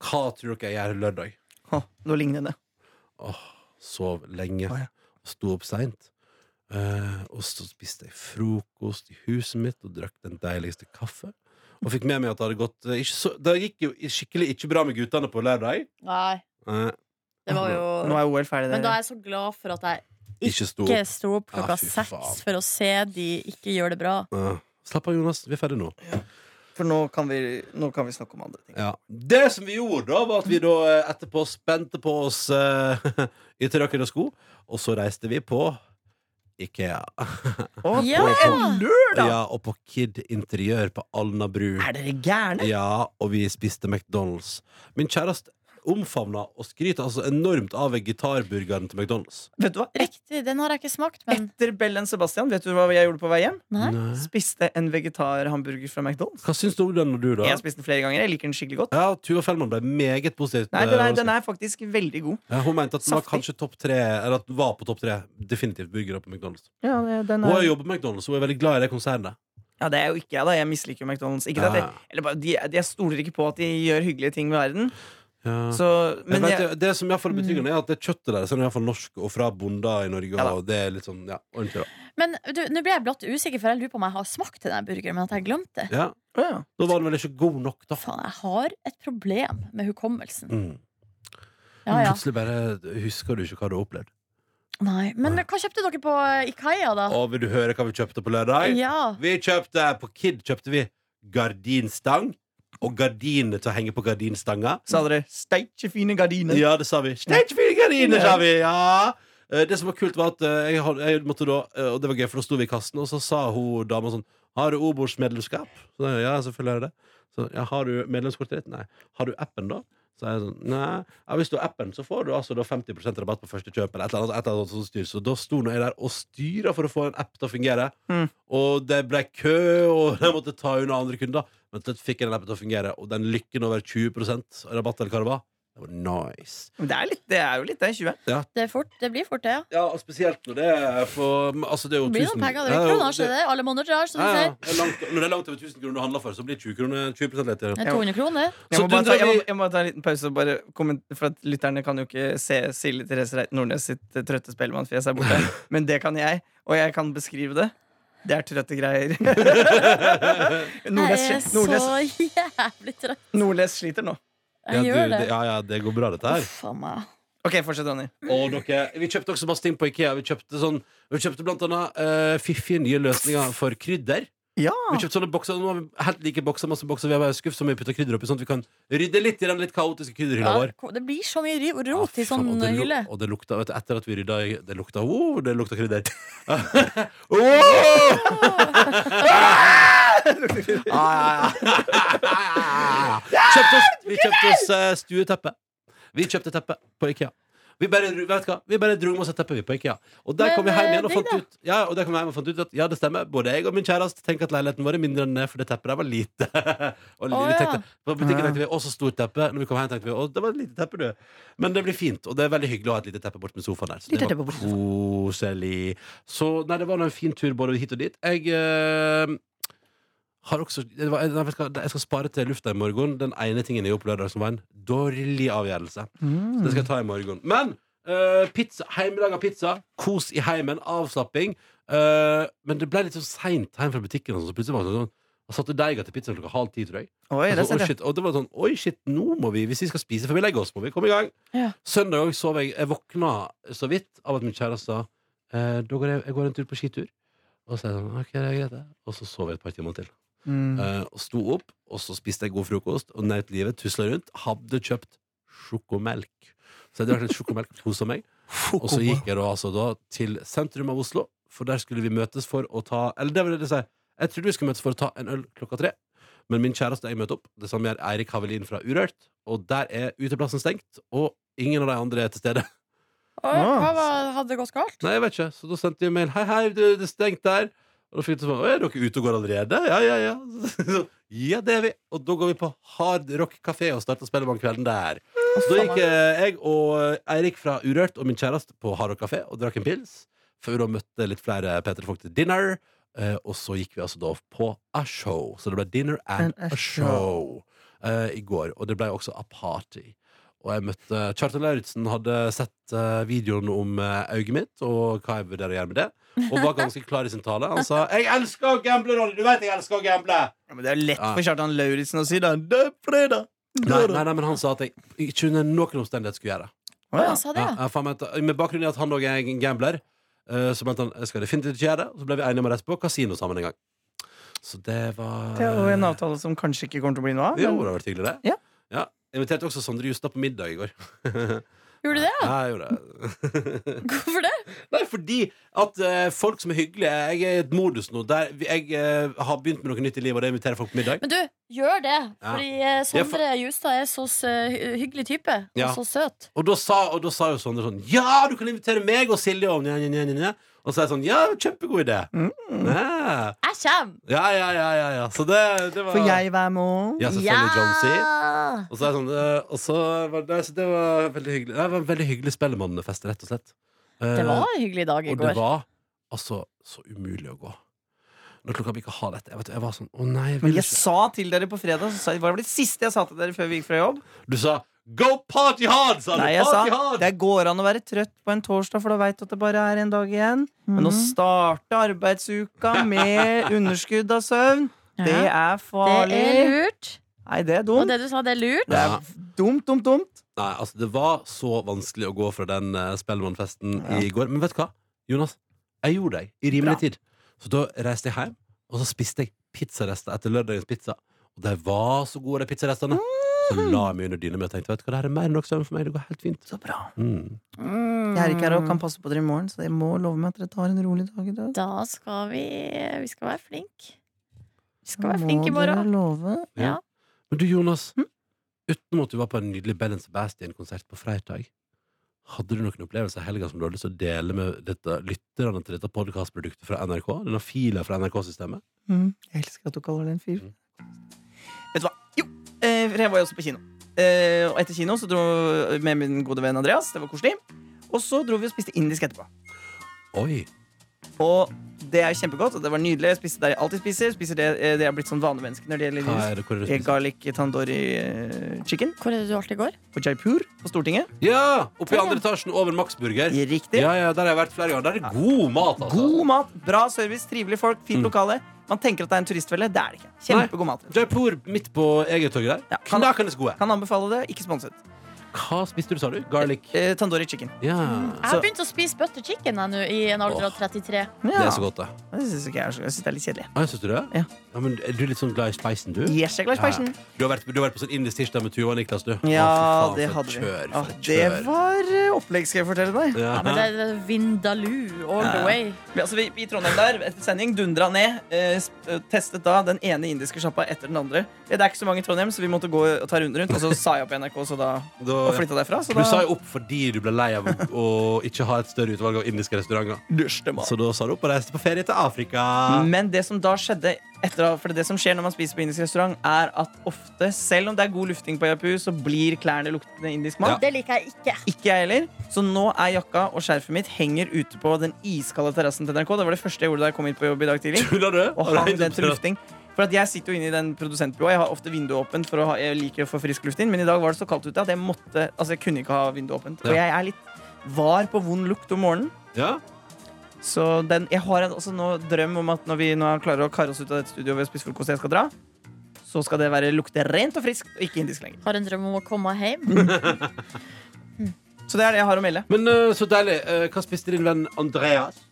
Speaker 2: Hva tror dere jeg gjør lørdag?
Speaker 4: Å, noe lignende.
Speaker 2: Åh, sov lenge.
Speaker 4: Å, ja.
Speaker 2: Sto opp seint. Eh, og så spiste jeg frokost i huset mitt og drakk den deiligste kaffe. Og fikk med meg at det hadde gått eh, ikke så, Det gikk jo skikkelig ikke bra med guttene på lørdag.
Speaker 3: Nei,
Speaker 2: Eh,
Speaker 3: det var jo
Speaker 4: Nå er OL ferdig.
Speaker 3: Men da
Speaker 4: Dere.
Speaker 3: er jeg så glad for at jeg
Speaker 2: ikke sto
Speaker 3: ikke
Speaker 2: opp.
Speaker 3: sto opp klokka
Speaker 2: Ah, fy
Speaker 3: seks for å se de ikke gjør det bra.
Speaker 2: Eh, slapp av, Jonas. Vi er ferdig nå.
Speaker 4: For nå kan, vi, nå kan vi snakke om andre ting.
Speaker 2: Ja. Det som vi gjorde, da var at vi da eh, etterpå spente på oss (laughs) uh, ytterjakker og sko, og så reiste vi på Ikea.
Speaker 4: Oh,
Speaker 3: Ja!
Speaker 4: på en lørdag!
Speaker 2: Ja, og på Kid Interiør på Alnabru.
Speaker 4: Er dere gærne?
Speaker 2: Ja, og vi spiste McDonald's. Min kjæreste omfavna og skryter altså enormt av vegetarburgeren til McDonald's.
Speaker 4: Vet du hva?
Speaker 3: Riktig, den har jeg ikke smakt, men
Speaker 4: etter Bell Sebastian, vet du hva jeg gjorde på vei hjem?
Speaker 3: Nei.
Speaker 4: Spiste en vegetarhamburger fra McDonald's.
Speaker 2: Hva syns du om den, du, da?
Speaker 4: Jeg har spist den flere ganger. Jeg liker den skikkelig godt.
Speaker 2: Ja, Tuva Fellmann ble meget positivt
Speaker 4: Nei, den er, den er faktisk veldig god.
Speaker 2: Ja, hun mente at den var
Speaker 4: Saftig.
Speaker 2: kanskje topp tre Eller at den var på topp tre definitivt burgere på McDonald's.
Speaker 4: Ja, det- den
Speaker 2: Hun har
Speaker 4: er,
Speaker 2: jobbet på McDonald's, hun er veldig glad i det konsernet.
Speaker 4: ja, det er jo ikke jeg, da. Jeg misliker jo McDonald's. Ikke det at
Speaker 2: Ja.
Speaker 4: jeg, eller bare, de, jeg stoler ikke på at de gjør hyggelige ting med verden.
Speaker 2: Ja.
Speaker 4: Så,
Speaker 2: men
Speaker 4: jeg
Speaker 2: vet,
Speaker 4: jeg,
Speaker 2: det som i hvert fall er betryggende, er at det kjøttet deres er i hvert fall norsk og fra bonder i Norge.
Speaker 4: Ja
Speaker 2: og det er litt sånn, ja, ordentlig da.
Speaker 3: Men du, nå ble jeg blått usikker, for jeg lurer på om jeg har smakt den der burgeren, men at jeg glemte det.
Speaker 2: Ja,
Speaker 4: ja.
Speaker 2: Da var den vel ikke god nok, da.
Speaker 3: Faen, jeg har et problem med hukommelsen.
Speaker 2: Mm.
Speaker 3: Ja, ja.
Speaker 2: Plutselig bare husker du ikke hva du har opplevd.
Speaker 3: Nei. Men hva kjøpte dere på Ikea, da?
Speaker 2: Og vil du høre hva vi kjøpte på lørdag?
Speaker 3: Ja.
Speaker 2: Vi kjøpte, På Kid kjøpte vi gardinstang og gardiner til å henge på gardinstanga.
Speaker 4: Sa dere 'steikjefine gardiner'?
Speaker 2: Ja, det sa vi. Steikjefine gardiner, sa vi! Ja Eh, Det som var kult, var at eh, jeg, jeg måtte da eh, Og det var gøy, for da sto vi i kassen, og så sa hun dama sånn Har du Obos-medlemskap? Så ja, selvfølgelig har jeg det. Så, ja, har du medlemskortet ditt? Nei. Har du appen, da? Så jeg sånn, nei ja, Hvis du har appen, så får du altså da 50% rabatt på første kjøp. Eller et eller annet, et eller annet sånt styr. Så da sto jeg der og styra for å få en app til å fungere.
Speaker 4: Mm.
Speaker 2: Og det ble kø, og (laughs) jeg måtte ta unna andre kunder. Men til slutt fikk jeg den appen til å fungere, og den lykken over 20 rabatt, eller hva det var, det var nice.
Speaker 4: Men Det er, litt, det er jo litt det, 20.
Speaker 3: Det, er fort, det blir fort, det, ja.
Speaker 2: Ja, og spesielt når det er for Altså, det er jo
Speaker 3: Det blir noen
Speaker 2: 1000
Speaker 3: penger. Det
Speaker 2: Ja,
Speaker 3: er
Speaker 2: jo,
Speaker 3: kroner, det alle måneder drar, som
Speaker 2: ja,
Speaker 3: du sier.
Speaker 2: Er langt, når det er langt over 1000 kroner du handler for, så blir 20 kroner 20 lettere.
Speaker 3: Det er 200 kroner.
Speaker 4: Jeg må, bare ta, jeg, må, jeg må ta en liten pause, og bare for at lytterne kan jo ikke se Silje Therese Reit Nordnes sitt eh, trøtte Spellemannfjes her borte. (laughs) Men det kan jeg, og jeg kan beskrive det. Det er trøtte greier. (laughs) Nordnes,
Speaker 3: Jeg er så jævlig trøtt.
Speaker 4: Nordnes sliter nå.
Speaker 2: Ja,
Speaker 3: Jeg
Speaker 2: du,
Speaker 3: gjør det.
Speaker 2: det, ja, ja, det går bra, dette her.
Speaker 3: Uff meg.
Speaker 4: Ok, fortsett, Ronny.
Speaker 2: Og dere, vi kjøpte også masse ting på Ikea. Vi kjøpte, sånn, vi kjøpte blant annet eh, fiffige nye løsninger for krydder.
Speaker 4: Ja!
Speaker 2: Vi kjøpte sånne bokser, nå har vi helt like bokser, masse bokser vi har bare skuff som vi putter krydder oppi, sånn at vi kan rydde litt i den litt kaotiske krydderhylla vår.
Speaker 3: Ja, det blir så mye ri-
Speaker 2: Ja,
Speaker 3: rot i sånn
Speaker 2: og det lu-
Speaker 3: hylle.
Speaker 2: Og det lukta, vet du, etter at vi rydda i- Det lukta oh, det lukta krydder. (laughs) (laughs) oh! (laughs) Kjøpte oss, vi kjøpte oss uh, stueteppe. Vi kjøpte teppe på Ikea. Vi bare, vet hva? Vi bare dro med oss et teppe vi på IKEA. Og der kom vi hjem igjen og
Speaker 3: eh,
Speaker 2: fant ut Ja, og der kom vi hjem og fant ut at ja, det stemmer. Både jeg og min kjæreste tenker at leiligheten vår er mindre enn det, for det teppet der var lite. (laughs) og vi tenkte, på butikken tenkte vi også stort teppe. Når vi kom hjem, tenkte vi å, det var et lite teppe, du. Men det blir fint, og det er veldig hyggelig å ha et lite teppe bort med sofaen der. Så det var koselig. Så nei, det var en fin tur både hit og dit. Jeg eh, har også det var, nei, vet du hva, Jeg skal spare til lufta i morgen. Den ene tingen jeg gjorde på lørdag som var en dårlig avgjørelse. Så
Speaker 4: Mm.
Speaker 2: det skal jeg ta i morgen. Men uh, pizza, hjemmelaga pizza, kos i heimen, avslapping. Uh, men det ble litt sånn seint hjem fra butikken. og Så plutselig var det sånn Jeg satte deiga til pizzaen klokka halv ti, tror jeg.
Speaker 4: Oi, det
Speaker 2: Og, så, oi, shit, og det var sånn Oi, shit, nå må vi Hvis vi skal spise før vi legger oss, må vi komme i gang.
Speaker 3: Ja.
Speaker 2: Søndag òg sov jeg Jeg våkna så vidt av at min kjæreste sa eh, Da går jeg, jeg går en tur på skitur. Og så er jeg sånn OK, det er greit, det. Og så sov jeg et par timer til.
Speaker 4: Mm.
Speaker 2: Eh, og sto opp, og så spiste jeg god frokost og nøt livet, tusla rundt. Hadde kjøpt sjokomelk. Så jeg drakk litt sjokomelk (laughs) hos kosa meg. Og så gikk jeg da altså da til sentrum av Oslo, for der skulle vi møtes for å ta Eller det vil jeg si, jeg trodde vi skulle møtes for å ta en øl klokka tre. Men min kjæreste og jeg møter opp. Det samme gjør Eirik Havelin fra Urørt. Og der er uteplassen stengt, og ingen av de andre er til stede.
Speaker 3: Oi, hva var, hadde det gått galt?
Speaker 2: Nei, jeg vet ikke. Så da sendte jeg mail. Hei, hei, det, det er stengt der. Og da fikk jeg sånn, «Å, Er dere ute og går allerede? Ja, ja, ja. (laughs) Ja, det er vi. Og da går vi på Hard Rock Kafé og starter Spellemannskvelden der. Så da gikk eh, jeg og Eirik fra Urørt og min kjæreste på Hard Rock Kafé og drakk en pils. Før vi møtte litt flere P3-folk til dinner. Eh, og så gikk vi altså da på a show. Så det ble dinner and
Speaker 4: a
Speaker 2: show eh, i går. Og det ble også a party. Og jeg møtte Kjartan Lauritzen hadde sett eh, videoen om eh, øyet mitt og hva jeg vurderer å gjøre med det. Og var ganske (laughs) klar i sin tale. Han sa 'Jeg elsker å gamble, Ronny! Du vet jeg elsker å gamble!'
Speaker 4: Ja, men det er lett
Speaker 2: Ja.
Speaker 4: for Kjartan Lauritzen å si det. Det er fredag!
Speaker 2: Nei, nei, nei, men han sa at jeg ikke under noen omstendighet skulle gjøre det.
Speaker 4: Ja.
Speaker 3: sa det,
Speaker 2: Ja, mente- med bakgrunn i at han òg er en gambler, eh, så mente han jeg skal definitivt ikke gjøre det. Og så ble vi enige om å reise på kasino sammen en gang. Så det var
Speaker 4: Det er jo en avtale som kanskje ikke kommer til å bli noe av.
Speaker 2: Jo,
Speaker 4: Men
Speaker 2: det har vært hyggelig, det.
Speaker 4: Ja.
Speaker 2: Ja. Inviterte også Sondre Justad på middag i går. (laughs)
Speaker 3: Gjorde du det?
Speaker 2: Ja, jeg gjorde det. (laughs)
Speaker 3: Hvorfor det?
Speaker 2: Nei, fordi at uh, folk som er hyggelige Jeg er i et modus nå der jeg uh, har begynt med noe nytt i livet, og det er å invitere folk på middag.
Speaker 3: Men du, gjør det.
Speaker 2: Ja.
Speaker 3: Fordi eh,
Speaker 2: Ja, for-
Speaker 3: Sondre Justad er så uh, hyggelig type.
Speaker 2: Ja.
Speaker 3: Og så søt.
Speaker 2: Og da sa, og da sa jo Sondre sånn Ja, du kan invitere meg og Silje og nja, nja, nja, nja. Og så er jeg sånn Ja, kjempegod idé.
Speaker 4: Mm.
Speaker 2: Ja.
Speaker 3: Jeg kommer!
Speaker 2: ja, ja, ja, ja, ja. Så det, det var
Speaker 4: Får jeg være med?
Speaker 2: Ja, selvfølgelig John C. Og så, er jeg sånn, eh, og så var det, så det var veldig hyggelig. Det var en veldig hyggelig Spellemannfest, rett og slett. Eh,
Speaker 3: Det var en hyggelig dag i
Speaker 2: Og det
Speaker 3: går.
Speaker 2: var altså så umulig å gå. Når klokka bikka halv ett. Jeg, vet, jeg var sånn Å nei, jeg
Speaker 4: Men
Speaker 2: vil
Speaker 4: jeg
Speaker 2: ikke.
Speaker 4: sa til dere på fredag så sa Hva var det siste jeg sa til dere før vi gikk fra jobb?
Speaker 2: Du sa 'go party hard', sa du.
Speaker 4: Nei, jeg sa
Speaker 2: hard.
Speaker 4: det går an å være trøtt på en torsdag, for da veit du at det bare er en dag igjen. Men å starte arbeidsuka med (laughs) underskudd av søvn, det
Speaker 3: er
Speaker 4: er
Speaker 3: Det
Speaker 4: farlig.
Speaker 3: er lurt.
Speaker 4: Nei, det er
Speaker 3: Og
Speaker 4: dumt.
Speaker 3: det du sa, det er lurt.
Speaker 4: Det er dumt, dumt, dumt.
Speaker 2: Nei, altså Det var så vanskelig å gå fra den uh, Spellemannfesten
Speaker 4: Ja.
Speaker 2: i går. Men vet du hva, Jonas? Jeg gjorde det i rimelig
Speaker 4: Bra.
Speaker 2: tid. Så da reiste jeg hjem, og så spiste jeg pizzarester etter lørdagens pizza. Og de var så gode, de pizzarestene. Så la jeg meg under dyna mi og tenkte vet du hva, det her er mer enn nok søvn for meg. Det går helt fint.
Speaker 4: Så bra.
Speaker 2: Mm.
Speaker 3: Mm.
Speaker 4: Jeg er ikke her og kan passe på dere i morgen, så dere må love meg at dere tar en rolig dag i dag.
Speaker 3: Da skal vi Vi skal være flinke. Vi skal være flinke i
Speaker 4: må dere
Speaker 3: morgen.
Speaker 4: love.
Speaker 3: Ja.
Speaker 2: Men du, Jonas.
Speaker 4: Hm?
Speaker 2: Utenom at du var på en nydelig Bell Sebastian-konsert på fredag, hadde du noen opplevelser i helga som du hadde lyst til å dele med dette, lytterne til dette podkastproduktet fra NRK? Denne fila fra NRK-systemet?
Speaker 4: Mm, jeg elsker at du kaller det en fil.
Speaker 2: Mm.
Speaker 4: Vet du hva? Jo, eh, for jeg var jo også på kino. Eh, og etter kino så dro med min gode venn Andreas. Det var koselig. Og så dro vi og spiste indisk etterpå.
Speaker 2: Oi!
Speaker 4: Og det er kjempegodt, og det var nydelig. Jeg spiste der jeg alltid spiser. Spiser det, eh, det er har blitt sånn vanemenneske når det gjelder
Speaker 2: Hva er det, hvor er det du spiser?
Speaker 4: Garlic tandoori eh, chicken
Speaker 3: Hvor er det du alltid går?
Speaker 4: på Jaipur på Stortinget.
Speaker 2: Ja! Oppe i andre etasjen over Max Burger.
Speaker 4: Riktig.
Speaker 2: Ja, ja, Der har jeg vært flere ganger. Der er det god mat, altså.
Speaker 4: God mat, bra service, trivelige folk, fint
Speaker 2: Mm.
Speaker 4: lokale. Man tenker at det er en turistfelle. Det er det ikke. Kjempegod mat.
Speaker 2: Jaipur midt på Egertorget der.
Speaker 4: Ja, kan-
Speaker 2: Knakende gode.
Speaker 4: Kan anbefale det. Ikke sponset.
Speaker 2: Hva spiste du, sa du? Garlic?
Speaker 4: Eh, tandoori chicken.
Speaker 2: Ja.
Speaker 3: Jeg har begynt å spise butter chicken jeg, nå, i en alder av 33.
Speaker 2: Det er så godt, det.
Speaker 4: Syns jeg er så Jeg synes det er litt kjedelig.
Speaker 2: Ah, synes du det?
Speaker 4: Ja.
Speaker 2: Men Er du litt sånn glad i speisen, du?
Speaker 4: Yes, jeg er glad i spicen.
Speaker 2: Du har vært, du har vært på sånn indisk tirsdag med Tuva og Niklas, du.
Speaker 4: Ja,
Speaker 2: Å, faen,
Speaker 4: det
Speaker 2: for
Speaker 4: hadde vi.
Speaker 2: Kjør,
Speaker 4: Ah,
Speaker 2: for et
Speaker 4: det
Speaker 2: kjør.
Speaker 4: var eh, opplegg, skal jeg fortelle deg.
Speaker 2: Ja.
Speaker 3: Ja, men det er Vindaloo all the way.
Speaker 4: Vi, altså, vi, i Trondheim der, etter sending, dundra ned. Eh, sp- eh, testet da den ene indiske sjappa etter den andre. Det er ikke så mange i Trondheim, så vi måtte gå og ta runden rundt. Og så sa jeg opp i NRK, så da
Speaker 2: Da
Speaker 4: og flytta derfra. Så
Speaker 2: Du sa jo opp fordi du ble lei av å (laughs) å ikke ha et større utvalg av indiske restauranter.
Speaker 4: Dusjte
Speaker 2: Så da sa du opp og reiste på ferie til Afrika.
Speaker 4: Men det som da skjedde etter, For det som skjer når man spiser på indisk restaurant, er at ofte, selv om det er god lufting på Japu, så blir klærne luktende indisk mat.
Speaker 3: Det liker jeg ikke.
Speaker 4: Ikke jeg heller. Så nå er jakka og skjerfet mitt henger ute på den iskalde terrassen til NRK. Det var det første jeg gjorde da jeg kom hit på jobb i dag tidlig.
Speaker 2: Tuller du?
Speaker 4: Og
Speaker 2: Har du
Speaker 4: hang den til lufting. For at jeg sitter jo inne i den produsentbua. Jeg har ofte vinduet åpent, for å ha, jeg liker å få frisk luft inn. Men i dag var det så kaldt ute at jeg måtte Altså jeg kunne ikke ha vinduet åpent. Og jeg er litt var på vond lukt om morgenen.
Speaker 2: Ja?
Speaker 4: Så den, jeg har en, også nå drøm om at når vi nå klarer å karre oss ut av dette studioet ved å spise frokost jeg skal dra, så skal det være lukte rent og friskt og ikke indisk lenger.
Speaker 3: Har en drøm om å komme hjem. (laughs)
Speaker 4: Så det er det jeg har å melde.
Speaker 2: Men eh, så deilig. Eh, hva spiste din venn Andreas?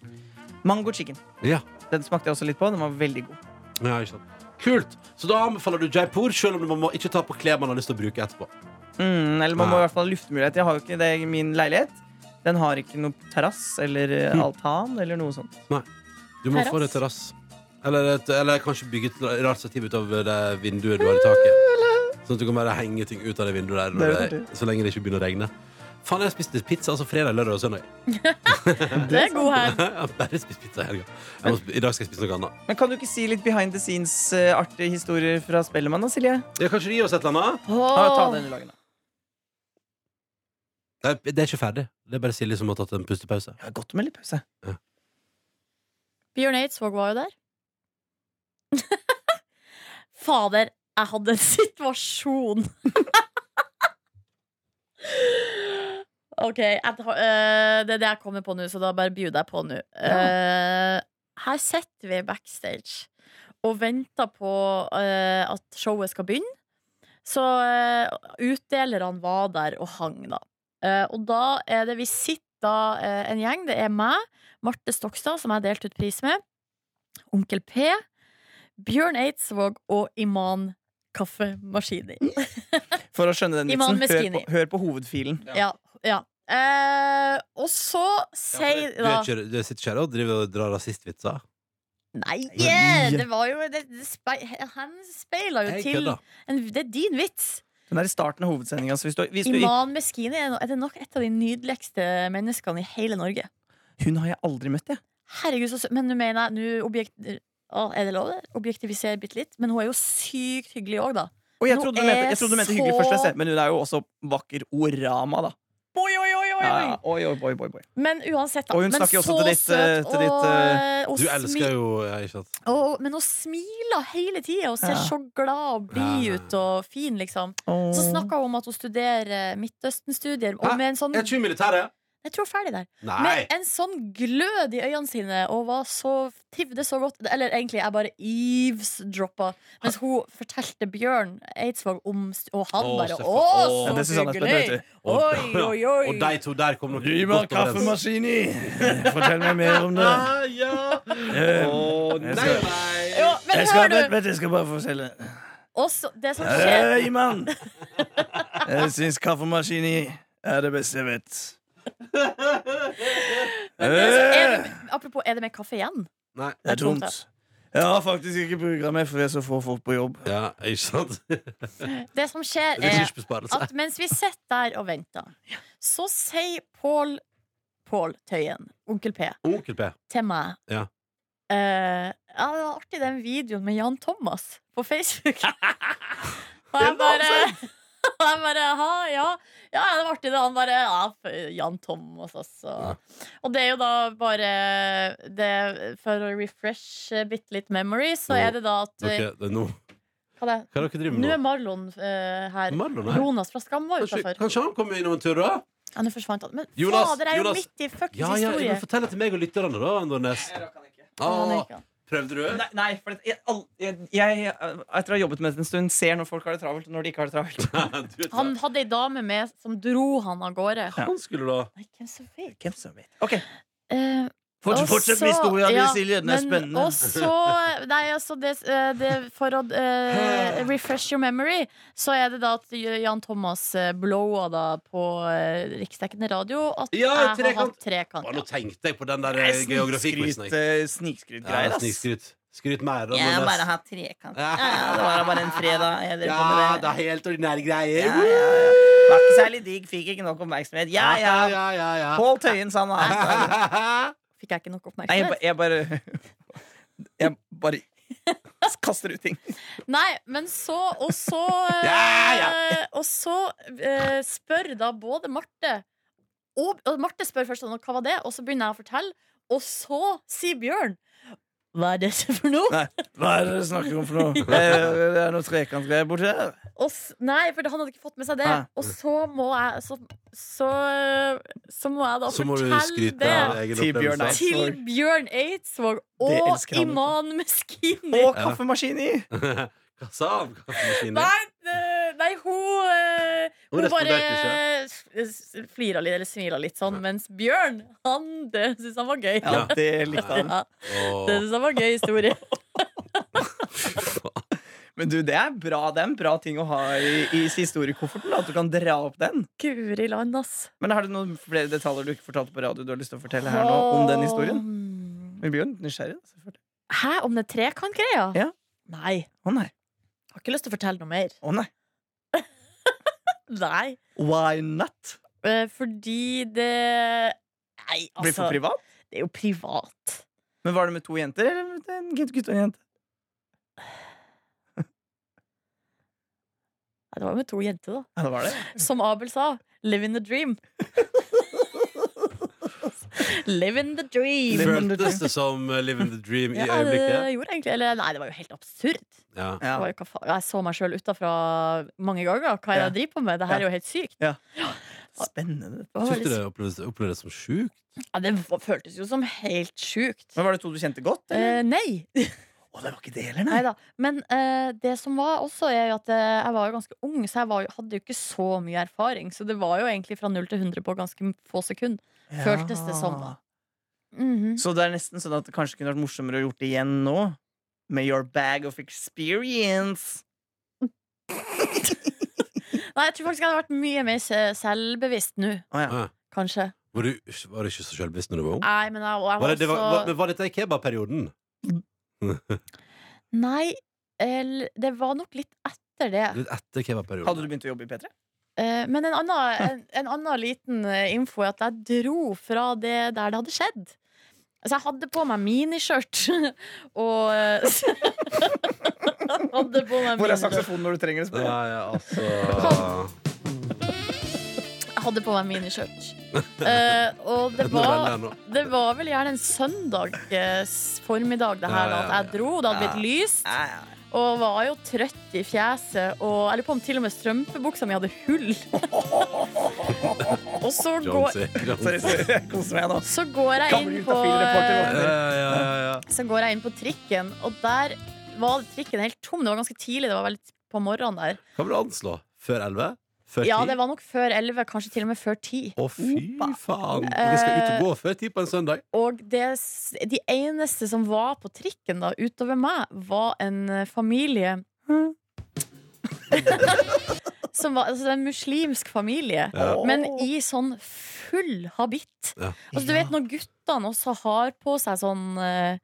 Speaker 4: Mango chicken.
Speaker 2: Ja.
Speaker 4: Den smakte jeg også litt på. Den var veldig god.
Speaker 2: ja ikke sant. Kult. Så da anbefaler du Jaipur, selv om man må ikke ta på klær man har lyst til å bruke etterpå.
Speaker 4: Mm, eller man må i hvert fall ha luftmulighet. Jeg har jo ikke det i min leilighet. Den har ikke noe terrass eller eh,
Speaker 2: Hm.
Speaker 4: altan eller noe sånt. Nei.
Speaker 2: Du må
Speaker 3: Terrass?
Speaker 2: få deg terrass. Eller, et- eller kanskje bygge et rart stativ ut av det vinduet du har i taket. Sånn at du kan bare henge ting ut av det vinduet der
Speaker 4: Det er
Speaker 2: når det, så lenge det ikke begynner å regne. Faen, jeg spiste pizza altså fredag, lørdag og søndag. (laughs)
Speaker 3: Det er god her. (laughs)
Speaker 2: Jeg har bare spist pizza i helga. Jeg må sp- I dag skal jeg spise noe annet.
Speaker 4: Men kan du ikke si litt behind the scenes-artige historier fra Spellemann, da, Silje?
Speaker 2: Ja, kanskje gi oss et eller annet?
Speaker 4: Ja, ta
Speaker 3: Åh.
Speaker 4: den i lagen, da.
Speaker 2: Nei, Det er ikke ferdig. Det er bare Silje som har tatt en pustepause.
Speaker 4: Ja, godt med litt pause.
Speaker 3: Bjørn Eidsvåg var jo der. (laughs) Fader, jeg hadde en situasjon. (laughs) OK, jeg, tar- eh, det er det jeg kommer på nå, så da bare bjuder jeg på nå. Uh, her sitter vi backstage og venter på uh, at showet skal begynne. Så uh, utdelerne var der og hang, da. Eh, og da er det Vi sitter da eh, en gjeng. Det er meg, Marte Stokstad, som jeg delte ut pris med. Onkel P. Bjørn Eidsvåg og Iman Kaffemaskini. (laughs)
Speaker 4: For å skjønne den vitsen, hør på, hør på hovedfilen.
Speaker 3: Ja. ja. Eh, og så sier
Speaker 2: ja, du, du sitter ikke her og driver og drar rasistvitser?
Speaker 3: Nei,
Speaker 4: yeah,
Speaker 3: det var jo det, det speila jo
Speaker 2: Jeg
Speaker 3: til en, Det er din vits.
Speaker 4: Den er i starten av hovedsendinga.
Speaker 3: Iman Meskini er, er det nok et av de nydeligste menneskene i hele Norge.
Speaker 4: hun har jeg aldri møtt, jeg.
Speaker 3: Herregud, så Men nå mener jeg objekt, å, Er det lov? Objektivisere bitte litt. Men hun er jo sykt hyggelig òg, da.
Speaker 4: Og jeg trodde, du mente, jeg trodde du mente
Speaker 3: så-
Speaker 4: hyggelig først, men hun er jo også vakker orama, da.
Speaker 3: Oi, oi, oi, oi, oi.
Speaker 4: Oi.
Speaker 3: Men uansett, da.
Speaker 4: Og hun snakker jo også til ditt, eh,
Speaker 3: søt,
Speaker 4: til ditt,
Speaker 3: og,
Speaker 4: eh,
Speaker 3: og
Speaker 2: Du elsker jo ikke sant?
Speaker 3: og, Men hun smiler hele tida og ser
Speaker 4: Ja.
Speaker 3: så glad og blid
Speaker 2: Ja.
Speaker 3: ut og fin, liksom. Så snakka hun om at hun studerer Midtøsten-studier. Og med en sånn
Speaker 2: Er ikke militæret?
Speaker 3: Jeg tror er ferdig der.
Speaker 2: Nei!
Speaker 3: Med en sånn glød i øynene sine og var så, trivdes så godt. Eller egentlig, jeg bare eavesdroppa mens hun fortalte Bjørn Eidsvåg om Og han
Speaker 2: Å,
Speaker 3: bare Å, så
Speaker 4: Ja,
Speaker 3: hyggelig! Oi, oi, oi.
Speaker 2: Og de to der kom nok
Speaker 4: Gi meg kaffemaskini! Fortell meg mer om det.
Speaker 2: Ah, ja. Å, nei,
Speaker 4: skal-
Speaker 2: nei.
Speaker 3: Jo, men
Speaker 4: Jeg skal,
Speaker 3: hør
Speaker 4: vent,
Speaker 3: du!
Speaker 4: vent, jeg skal bare fortelle.
Speaker 3: Også, det som skjer
Speaker 4: Hei, mann! Jeg syns kaffemaskini er det beste jeg vet.
Speaker 3: Men er det, Apropos, er det med kaffe igjen?
Speaker 2: nei.
Speaker 4: Det er tomt. Jeg har faktisk ikke bruka meg, for det er så få folk på jobb.
Speaker 2: Ja, ikke sant? (laughs)
Speaker 3: Det som skjer, er at mens vi sitter der og venter, så sier Pål Pål Tøyen, onkel P,
Speaker 2: Onkel P.
Speaker 3: til meg
Speaker 2: Ja.
Speaker 3: Uh, ja, det var artig den videoen med Jan Thomas på Facebook. (laughs) og jeg bare (laughs) og jeg bare, aha, ja, ja, det var artig det. Han bare, ja, Jan Thomas, altså. Og det er jo da bare det, For å refresh bitte litt memory, så er det da at
Speaker 2: okay, det er nå.
Speaker 3: Hva er det?
Speaker 2: Hva er dere driver
Speaker 3: Nå
Speaker 2: Nå
Speaker 3: er? Marlon uh, her.
Speaker 2: Marlon her?
Speaker 3: Jonas fra Skam var
Speaker 2: Kanskje,
Speaker 3: utafor.
Speaker 2: kanskje han kommer innom en tur, da?
Speaker 3: Ja, nå forsvant han. Men
Speaker 2: Jonas,
Speaker 3: fader, jeg er jo
Speaker 2: Jonas.
Speaker 3: midt i fuckings
Speaker 2: Ja, ja,
Speaker 3: historie.
Speaker 2: Fortell det til meg og lytterne, da.
Speaker 3: Ja, ikke
Speaker 2: Ah, prøvde du?
Speaker 4: Nei, nei for jeg, all- jeg, jeg, etter å ha jobbet med det en stund, ser når folk har det travelt, og når de ikke har det travelt. (laughs)
Speaker 3: Han hadde ei dame med som dro han av gårde.
Speaker 2: Han skulle da
Speaker 3: Nei, hvem som vet?
Speaker 4: Hvem som vet? Okay.
Speaker 3: Eh,
Speaker 4: Fortsett, fortsett
Speaker 3: historien
Speaker 4: med historia
Speaker 3: ja,
Speaker 4: Silje. Den er
Speaker 3: men
Speaker 4: spennende.
Speaker 3: også Nei, altså, det, eh, det, for å uh, refresh your memory, så er det da at Jan Thomas eh, blowa da på uh, riksdekkende radio at
Speaker 2: Ja,
Speaker 3: jeg har hatt trekant.
Speaker 2: Ja. Nå tenkte jeg på den der geografiquizen.
Speaker 4: Snikskrytgreier,
Speaker 2: Ja. Snikskryt. Skryt mer. da,
Speaker 4: Jeg har bare hatt trekant.
Speaker 2: Ja.
Speaker 4: Det var bare en fredag. Jeg
Speaker 2: Ja, det er helt ordinære greier.
Speaker 4: Ja, ja, ja. Var ikke særlig digg, fikk ikke nok oppmerksomhet. Ja, ja.
Speaker 2: ja, ja, ja.
Speaker 4: Pål Tøyen sa noe annet. (laughs)
Speaker 3: Fikk jeg ikke nok
Speaker 4: Nei, jeg, ba-
Speaker 3: oppmerksomhet?
Speaker 4: jeg bare (laughs) Jeg bare kaster ut ting. (laughs)
Speaker 3: Nei, men så Og så (laughs) ja,
Speaker 2: Ja,
Speaker 3: Og så uh, spør da både Marte og, og Marte spør først sånn, hva var det, og så begynner jeg å fortelle, og så sier Bjørn hva er det for noe?
Speaker 4: Nei, hva er det du snakker om for noe? Det er, det er noe trekantgreier borti her.
Speaker 3: Og, s- nei, for han hadde ikke fått med seg det.
Speaker 4: Nei.
Speaker 3: Og så må jeg Så, så, så må jeg da
Speaker 2: Så må du
Speaker 3: fortelle
Speaker 2: skryte
Speaker 3: det
Speaker 2: av egen
Speaker 4: Til Bjørn
Speaker 2: opplevelse.
Speaker 3: til
Speaker 4: Eidsvåg.
Speaker 3: Bjørn Eidsvåg
Speaker 4: Det
Speaker 3: og
Speaker 4: han.
Speaker 3: Iman Meskini.
Speaker 4: Og kaffemaskin i! (laughs)
Speaker 2: Hva sa han? Kaffemaskinen?
Speaker 3: Nei, det- nei, hun eh,
Speaker 2: Hun
Speaker 3: Hun bare flira litt, eller smila litt sånn, mens Bjørn, han det syntes han var gøy.
Speaker 4: Ja, det likte han. (laughs)
Speaker 3: Ja, det syntes han var gøy historie. (laughs)
Speaker 4: Men du, det er bra. Det er en bra ting å ha i, i historiekofferten. da, At du kan dra opp den.
Speaker 3: Guri land, ass.
Speaker 4: Men har du noen flere detaljer du ikke fortalte på radio du har lyst til å fortelle her nå om den historien?
Speaker 3: Åh.
Speaker 4: Vi blir jo nysgjerrig. da, selvfølgelig.
Speaker 3: Hæ, om den trekantgreia?
Speaker 4: Ja.
Speaker 3: Nei.
Speaker 4: Å nei.
Speaker 3: Har ikke lyst til å fortelle noe mer.
Speaker 4: Å nei.
Speaker 3: Nei.
Speaker 4: Why not?
Speaker 3: Eh, fordi det Nei,
Speaker 4: Blir
Speaker 3: altså
Speaker 4: for privat?
Speaker 3: Det er jo privat.
Speaker 4: Men var det med to jenter, eller med en gutt, gutt og en jente?
Speaker 3: Nei, det var med to jenter, da.
Speaker 4: Ja, det var det.
Speaker 3: Som Abel sa, live in the dream. (laughs) live in the dream.
Speaker 2: Føltes det som living Live in the Dream i
Speaker 3: Ja, det
Speaker 2: øyeblikket?
Speaker 3: gjorde egentlig Eller nei, det var jo helt absurd.
Speaker 2: Ja.
Speaker 3: Det
Speaker 4: Ja.
Speaker 3: var jo, hva faen, jeg så meg sjøl utafra mange ganger. Hva er det jeg driver på med? Det her er jo helt sykt.
Speaker 4: Spennende.
Speaker 3: Det var
Speaker 2: Syns du det opplevdes, som sjukt?
Speaker 3: Ja, det føltes jo som helt sjukt.
Speaker 4: Men Var det to du kjente godt? Eller?
Speaker 3: Eh, nei.
Speaker 4: Å, det var ikke det heller, nei.
Speaker 3: Men eh, det som var også, er jo at eh, jeg var jo ganske ung, så jeg var, jo- hadde jo ikke så mye erfaring. Så det var jo egentlig fra 0 til 100 på ganske få sekunder. Føltes det som, da. Mhm.
Speaker 4: Så det er nesten sånn at det kanskje kunne vært morsommere å gjort det igjen nå? Med your bag of experience. (laughs)
Speaker 3: Nei, jeg tror faktisk jeg hadde vært mye mer selvbevisst nå,
Speaker 4: Ah, ja.
Speaker 2: Ja.
Speaker 3: kanskje.
Speaker 2: Var du, var du ikke så selvbevisst når du var ung?
Speaker 3: Nei, men jeg, jeg
Speaker 2: Var,
Speaker 3: var
Speaker 2: det, var, var, men var dette i kebabperioden?
Speaker 3: Nei, det var nok litt etter det.
Speaker 2: Litt etter kebabperioden?
Speaker 4: Hadde du begynt å jobbe i P3?
Speaker 3: Eh, Men en annen, en, en annen liten eh, info er at jeg dro fra det der det hadde skjedd. Altså, jeg hadde på meg miniskjørt (laughs) og eh, (laughs) Hadde på meg
Speaker 4: Hvor er saksofonen når du trenger det?
Speaker 2: Ja, ja, altså
Speaker 3: Jeg hadde på meg miniskjørt. Uh, og det (laughs) var, det var vel gjerne en søndag formiddag det her, at jeg dro. Det hadde blitt lyst. Og var jo trøtt i fjeset. Og jeg lurer på om til og med strømpebuksa mi hadde hull. (laughs) og så går.
Speaker 4: Sorry, sorry. Jeg koser meg nå.
Speaker 3: så går jeg inn på. Så går jeg inn på trikken, og der var trikken helt tom. Det var ganske tidlig, det var veldig på morgenen der.
Speaker 2: Hva vil du anslå? Før elleve? Før
Speaker 3: Ja, det var nok før elleve, kanskje til og med før ti.
Speaker 2: Å, fy faen! Vi skal ut og gå før ti på en søndag.
Speaker 3: Og det, de eneste som var på trikken da, utover meg, var en eh, familie (laughs) Som var altså, en muslimsk familie.
Speaker 2: Ja.
Speaker 3: Men i sånn full habitt.
Speaker 2: Ja.
Speaker 3: Altså, du vet når guttene også har på seg sånn uh,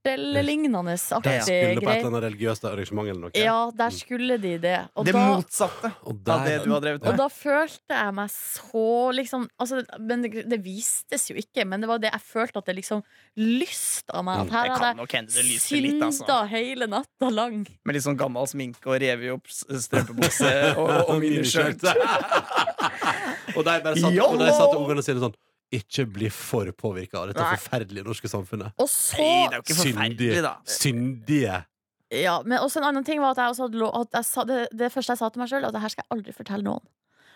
Speaker 3: kjortellignende aktig
Speaker 2: Skulle på et eller annet religiøst arrangement eller noe.
Speaker 3: Ja, der skulle de det. Og
Speaker 4: Det
Speaker 3: da,
Speaker 4: motsatte
Speaker 2: Og
Speaker 4: av det du har drevet
Speaker 3: og da følte jeg meg så liksom altså, Men det, det vistes jo ikke, men det var det jeg følte at det liksom lyst av meg. At
Speaker 4: Det
Speaker 3: her
Speaker 4: kan
Speaker 3: hadde jeg
Speaker 4: lyser litt, altså.
Speaker 3: synda hele natta lang.
Speaker 4: Med litt sånn gammel sminke og revet opp strømpebukse (laughs) og, og miniskjørt. (laughs)
Speaker 2: og der bare satt, og der satt ungene sine sånn Ikke bli for påvirka av dette
Speaker 3: Nei.
Speaker 2: forferdelige norske samfunnet.
Speaker 3: Og så
Speaker 4: Nei, det er jo ikke forferdelig,
Speaker 2: Syndige.
Speaker 4: da.
Speaker 2: Syndige.
Speaker 3: Ja, men også en annen ting var at jeg også hadde lov at jeg sa, det, det første jeg sa til meg sjøl, at det her skal jeg aldri fortelle noen.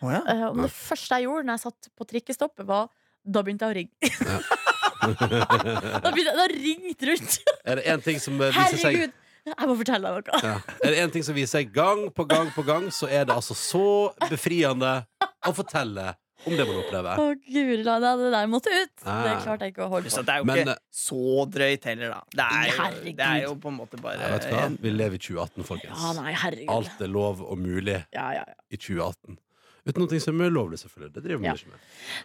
Speaker 4: Oh, ja.
Speaker 3: uh, og det første jeg gjorde når jeg satt på trikkestoppet, var da begynte jeg å ringe. (laughs) da begynte jeg å ringe rundt.
Speaker 2: Er det én ting som eh, viser seg
Speaker 3: Herregud! Jeg må fortelle deg noe.
Speaker 2: ja. Er det en ting som viser seg gang på gang på gang, så er det altså så befriende å fortelle om det man opplever.
Speaker 3: Å, guri la det der måtte ut.
Speaker 2: Ah.
Speaker 3: Det klarte jeg ikke å holde
Speaker 4: Så det er jo
Speaker 2: Men,
Speaker 4: ikke
Speaker 2: eh,
Speaker 4: så drøyt heller, da. Det er jo, det er jo på en måte bare
Speaker 2: Vet du
Speaker 4: hva,
Speaker 2: Vi lever i 2018, folkens.
Speaker 3: Ja, nei, herregud.
Speaker 2: Alt er lov og mulig
Speaker 3: Ja, ja, ja.
Speaker 2: i 2018. Uten noe som er ulovlig, selvfølgelig. Det driver man
Speaker 3: Ja.
Speaker 2: ikke med.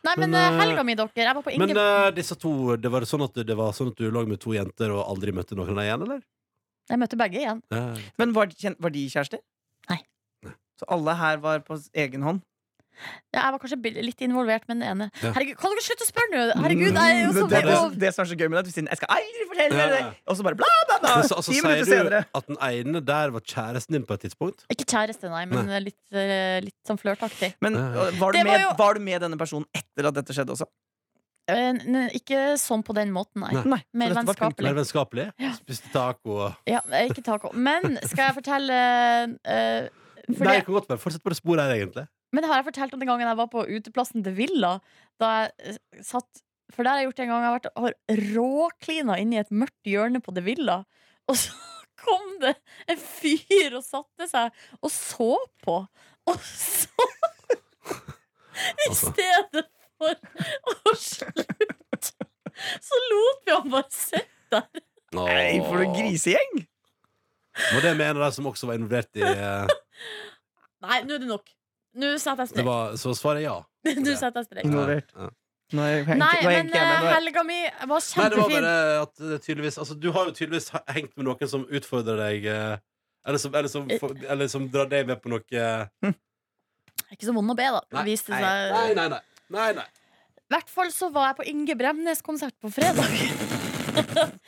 Speaker 3: Nei, men,
Speaker 2: Men,
Speaker 3: eh,
Speaker 2: eh,
Speaker 3: helga mi, dere. Jeg var på
Speaker 2: Men
Speaker 3: Inge...
Speaker 2: eh, disse to, det var sånn at det var sånn at du lå med to jenter og aldri møtte noen av dem igjen, eller?
Speaker 3: Jeg møtte begge igjen.
Speaker 2: Ja.
Speaker 4: Men var, var de kjærester?
Speaker 3: Nei.
Speaker 4: Så alle her var på egen hånd?
Speaker 3: Jeg var kanskje litt involvert med den ene.
Speaker 2: Ja.
Speaker 3: Herregud, kan dere slutte å spørre nå? Herregud, jeg er jo så
Speaker 4: det, det, det som er så gøy med det, er at vi sier 'jeg skal aldri fortelle det', og så bare bla, bla, bla.
Speaker 2: Så, og så sier du
Speaker 4: senere.
Speaker 2: at den ene der var kjæresten din på et tidspunkt?
Speaker 3: Ikke kjæreste, nei, men litt, eh, litt sånn flørtaktig.
Speaker 4: Men øh, var, du
Speaker 3: med, var jo-
Speaker 4: var du med denne personen etter at dette skjedde også?
Speaker 3: Eh, Ikke sånn på den måten, nei.
Speaker 2: Nei.
Speaker 4: Nei.
Speaker 3: Mer
Speaker 4: vennskapelig.
Speaker 2: Mer
Speaker 3: vennskapelig. Ja.
Speaker 2: Spiste taco og
Speaker 3: Ja, ikke taco. Men skal jeg fortelle uh, for
Speaker 2: Nei,
Speaker 3: det,
Speaker 2: jeg kan godt bare fortsette på det sporet her, egentlig.
Speaker 3: Men det har jeg fortalt om den gangen jeg var på uteplassen til Villa? Da jeg eh, satt For det har jeg gjort en gang. Jeg har vært har råklina inn i et mørkt hjørne på The Villa. Og så (laughs) kom det en fyr og satte seg og så på. Og så (laughs) I
Speaker 2: Altså.
Speaker 3: stedet for å slutte, så lot vi han bare sitte der.
Speaker 4: Nei, for en grisegjeng!
Speaker 2: Var det med en av de som også var involvert i eh, (laughs)
Speaker 3: Nei, nå er det nok. Nå satte jeg
Speaker 2: det
Speaker 3: strek.
Speaker 2: var, Så svaret er ja. (laughs)
Speaker 3: Du satte jeg strek.
Speaker 2: Ja.
Speaker 4: Nå er jeg, nå er
Speaker 3: Nei,
Speaker 4: jeg
Speaker 3: men
Speaker 4: med.
Speaker 3: eh,
Speaker 4: er-
Speaker 3: helga mi var
Speaker 2: Nei, det var
Speaker 3: kjempefin.
Speaker 2: bare at det tydeligvis Altså, du har jo tydeligvis hengt med noen som utfordrer deg eh, eller som, eller, som,
Speaker 3: Eh.
Speaker 2: eller som drar deg med på noe eh,
Speaker 3: Ikke så vond å be, da. Det viste
Speaker 2: nei,
Speaker 3: seg
Speaker 2: nei, nei, nei, nei, nei.
Speaker 3: I hvert fall så var jeg på Inge Bremnes-konsert på fredag. (laughs)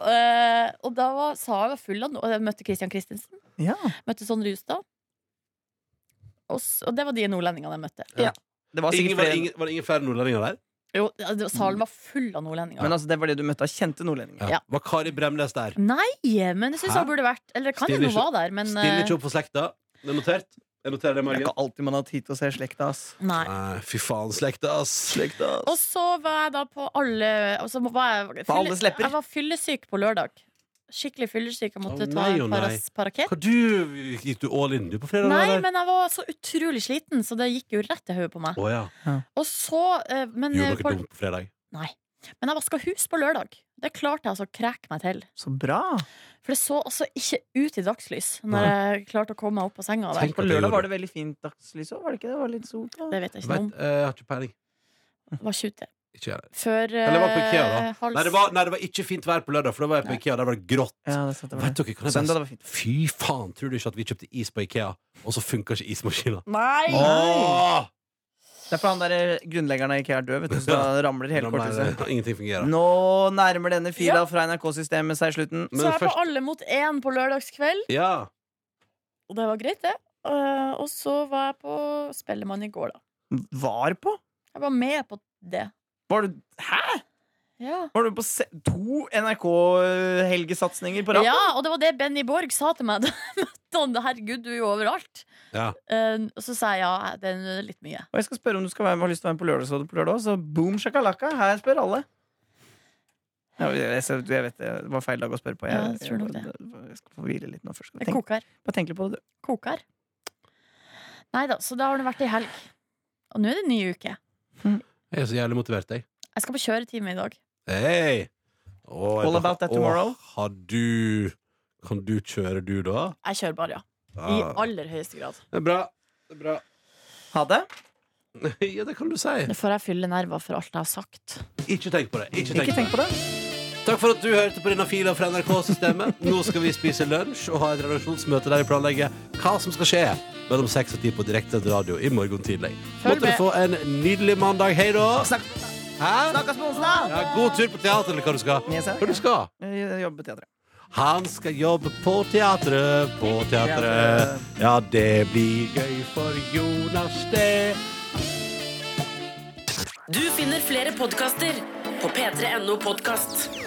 Speaker 3: Eh, og da var saga full av noe. Jeg møtte Christian Christensen.
Speaker 4: Ja.
Speaker 3: Møtte Sondre Justad. Og, og det var de nordlendingene jeg møtte.
Speaker 2: Ja.
Speaker 4: Det var
Speaker 2: Ingen, var, det
Speaker 4: flere
Speaker 2: ingen, var det ingen flere nordlendinger der?
Speaker 3: Jo, det salen var full av nordlendinger.
Speaker 4: Men altså, det var det du møtte av kjente nordlendinger.
Speaker 3: Ja.
Speaker 2: Var Kari Bremnes der?
Speaker 3: Nei, men jeg syns jeg burde vært Eller det kan hende hun var der, men
Speaker 2: Stiller
Speaker 3: eh,
Speaker 2: ikke opp for slekta? Det er notert? Jeg noterer det,
Speaker 4: Det er ikke alltid man har tid til å se slekta, ass.
Speaker 3: Nei.
Speaker 2: Nei, fy faen, slekta, ass.
Speaker 4: Slekta,
Speaker 3: Og så var jeg da på alle altså, var jeg,
Speaker 4: På alles lepper?
Speaker 3: Jeg var fyllesyk på lørdag. Skikkelig fyllesyk. og måtte ta
Speaker 2: nei,
Speaker 3: en
Speaker 2: parakett
Speaker 3: paras, Paracet.
Speaker 2: Hva du, Gikk du all in du på fredag?
Speaker 3: Nei,
Speaker 2: eller?
Speaker 3: men jeg var så utrolig sliten, så det gikk jo rett i hodet på meg.
Speaker 2: Oh, ja.
Speaker 3: Og så eh, Men,
Speaker 2: Gjorde
Speaker 3: eh,
Speaker 2: dere
Speaker 3: på,
Speaker 2: dumt på fredag?
Speaker 3: nei. men jeg vaska hus på lørdag. Det klarte jeg altså å kreke meg til.
Speaker 4: Så bra.
Speaker 3: For det så altså ikke ut i dagslys når jeg klarte å komme meg opp på senga. Der.
Speaker 4: På lørdag var det veldig fint dagslys òg, var det ikke det? Var litt sol.
Speaker 3: Det vet jeg ikke noe om.
Speaker 2: eh, jeg har ikke peiling.
Speaker 3: Var var 20.
Speaker 2: Ikke.
Speaker 3: Før
Speaker 2: Eller var på Ikea, da.
Speaker 3: eh, hals-
Speaker 2: Nei det, var, nei, det var ikke fint vær på lørdag, for da var jeg på Ikea. Der var det grått.
Speaker 4: Ja, det, satt, det var
Speaker 2: Vet
Speaker 4: det.
Speaker 2: dere,
Speaker 4: Søndag det var fint.
Speaker 2: Fy faen, tror du ikke at vi kjøpte is på Ikea, og så funka ikke ismaskina?
Speaker 3: Nei!
Speaker 4: Det er for han der grunnleggeren av IKEA er død, vet du, så da ramler hele korthuset. (laughs)
Speaker 2: Ingenting fungerer.
Speaker 4: Nå nærmer denne fila fra NRK-systemet seg slutten.
Speaker 3: Så jeg er
Speaker 2: først-
Speaker 3: på Alle mot én på lørdagskveld,
Speaker 2: Ja.
Speaker 3: og det var greit, det. Eh, og så var jeg på Spellemann i går, da.
Speaker 4: Var på?
Speaker 3: Jeg var med på det.
Speaker 4: Var du Hæ?!
Speaker 3: Ja.
Speaker 4: Var du på se to NRK-helgesatsinger på rappen?
Speaker 3: ja, og det var det Benny Borg sa til meg (laughs) da jeg møtte han. Herregud, du er jo overalt.
Speaker 2: ja.
Speaker 3: Uh, og så sa jeg ja, det er litt mye.
Speaker 4: Og jeg skal spørre om du skal være med, har lyst til å være med på Lørdagsrådet på lørdag. Så boom shakalaka, her spør alle. Ja, jeg, jeg, jeg vet det, var feil dag å spørre på. Jeg,
Speaker 3: Ja, jeg tror nok det.
Speaker 4: jeg skal få hvile litt nå først. Tenk,
Speaker 3: koker.
Speaker 4: bare tenk litt på det, du.
Speaker 3: Koker. Nei da, så da har det vært ei helg. Og nå er det en ny uke.
Speaker 2: Jeg er så jævlig motivert, jeg.
Speaker 3: Jeg skal på kjøretime i dag.
Speaker 2: Hey! Åh,
Speaker 4: All about that
Speaker 2: åh,
Speaker 4: tomorrow.
Speaker 2: Har du Kan du kjøre, du, da?
Speaker 3: Jeg kjører bare, ja. I
Speaker 2: Ja.
Speaker 3: aller høyeste grad.
Speaker 2: Det er bra. Det er bra.
Speaker 4: Ha det. (laughs)
Speaker 2: Ja, det kan du si.
Speaker 3: Nå får jeg fylle nerver for alt jeg har sagt.
Speaker 2: Ikke tenk på det. Ikke tenk,
Speaker 4: Ikke tenk
Speaker 2: på
Speaker 4: på
Speaker 2: det. Takk for at du hørte på denne fila fra NRK-systemet. Nå skal vi spise lunsj og ha et redaksjonsmøte der vi planlegger hva som skal skje mellom 6 og 10 på direkte radio i morgen tidlig. Måtte du få en nydelig mandag. Hei da.
Speaker 4: Snakkes på onsdag!
Speaker 2: Ja, god tur på teater, eller hva du skal. Hva du skal?
Speaker 4: Jobbe på teatret.
Speaker 2: Han skal jobbe på teatret, på teatret. Ja, det blir gøy for Jonas, det.
Speaker 1: Du finner flere podkaster på p3.no podkast.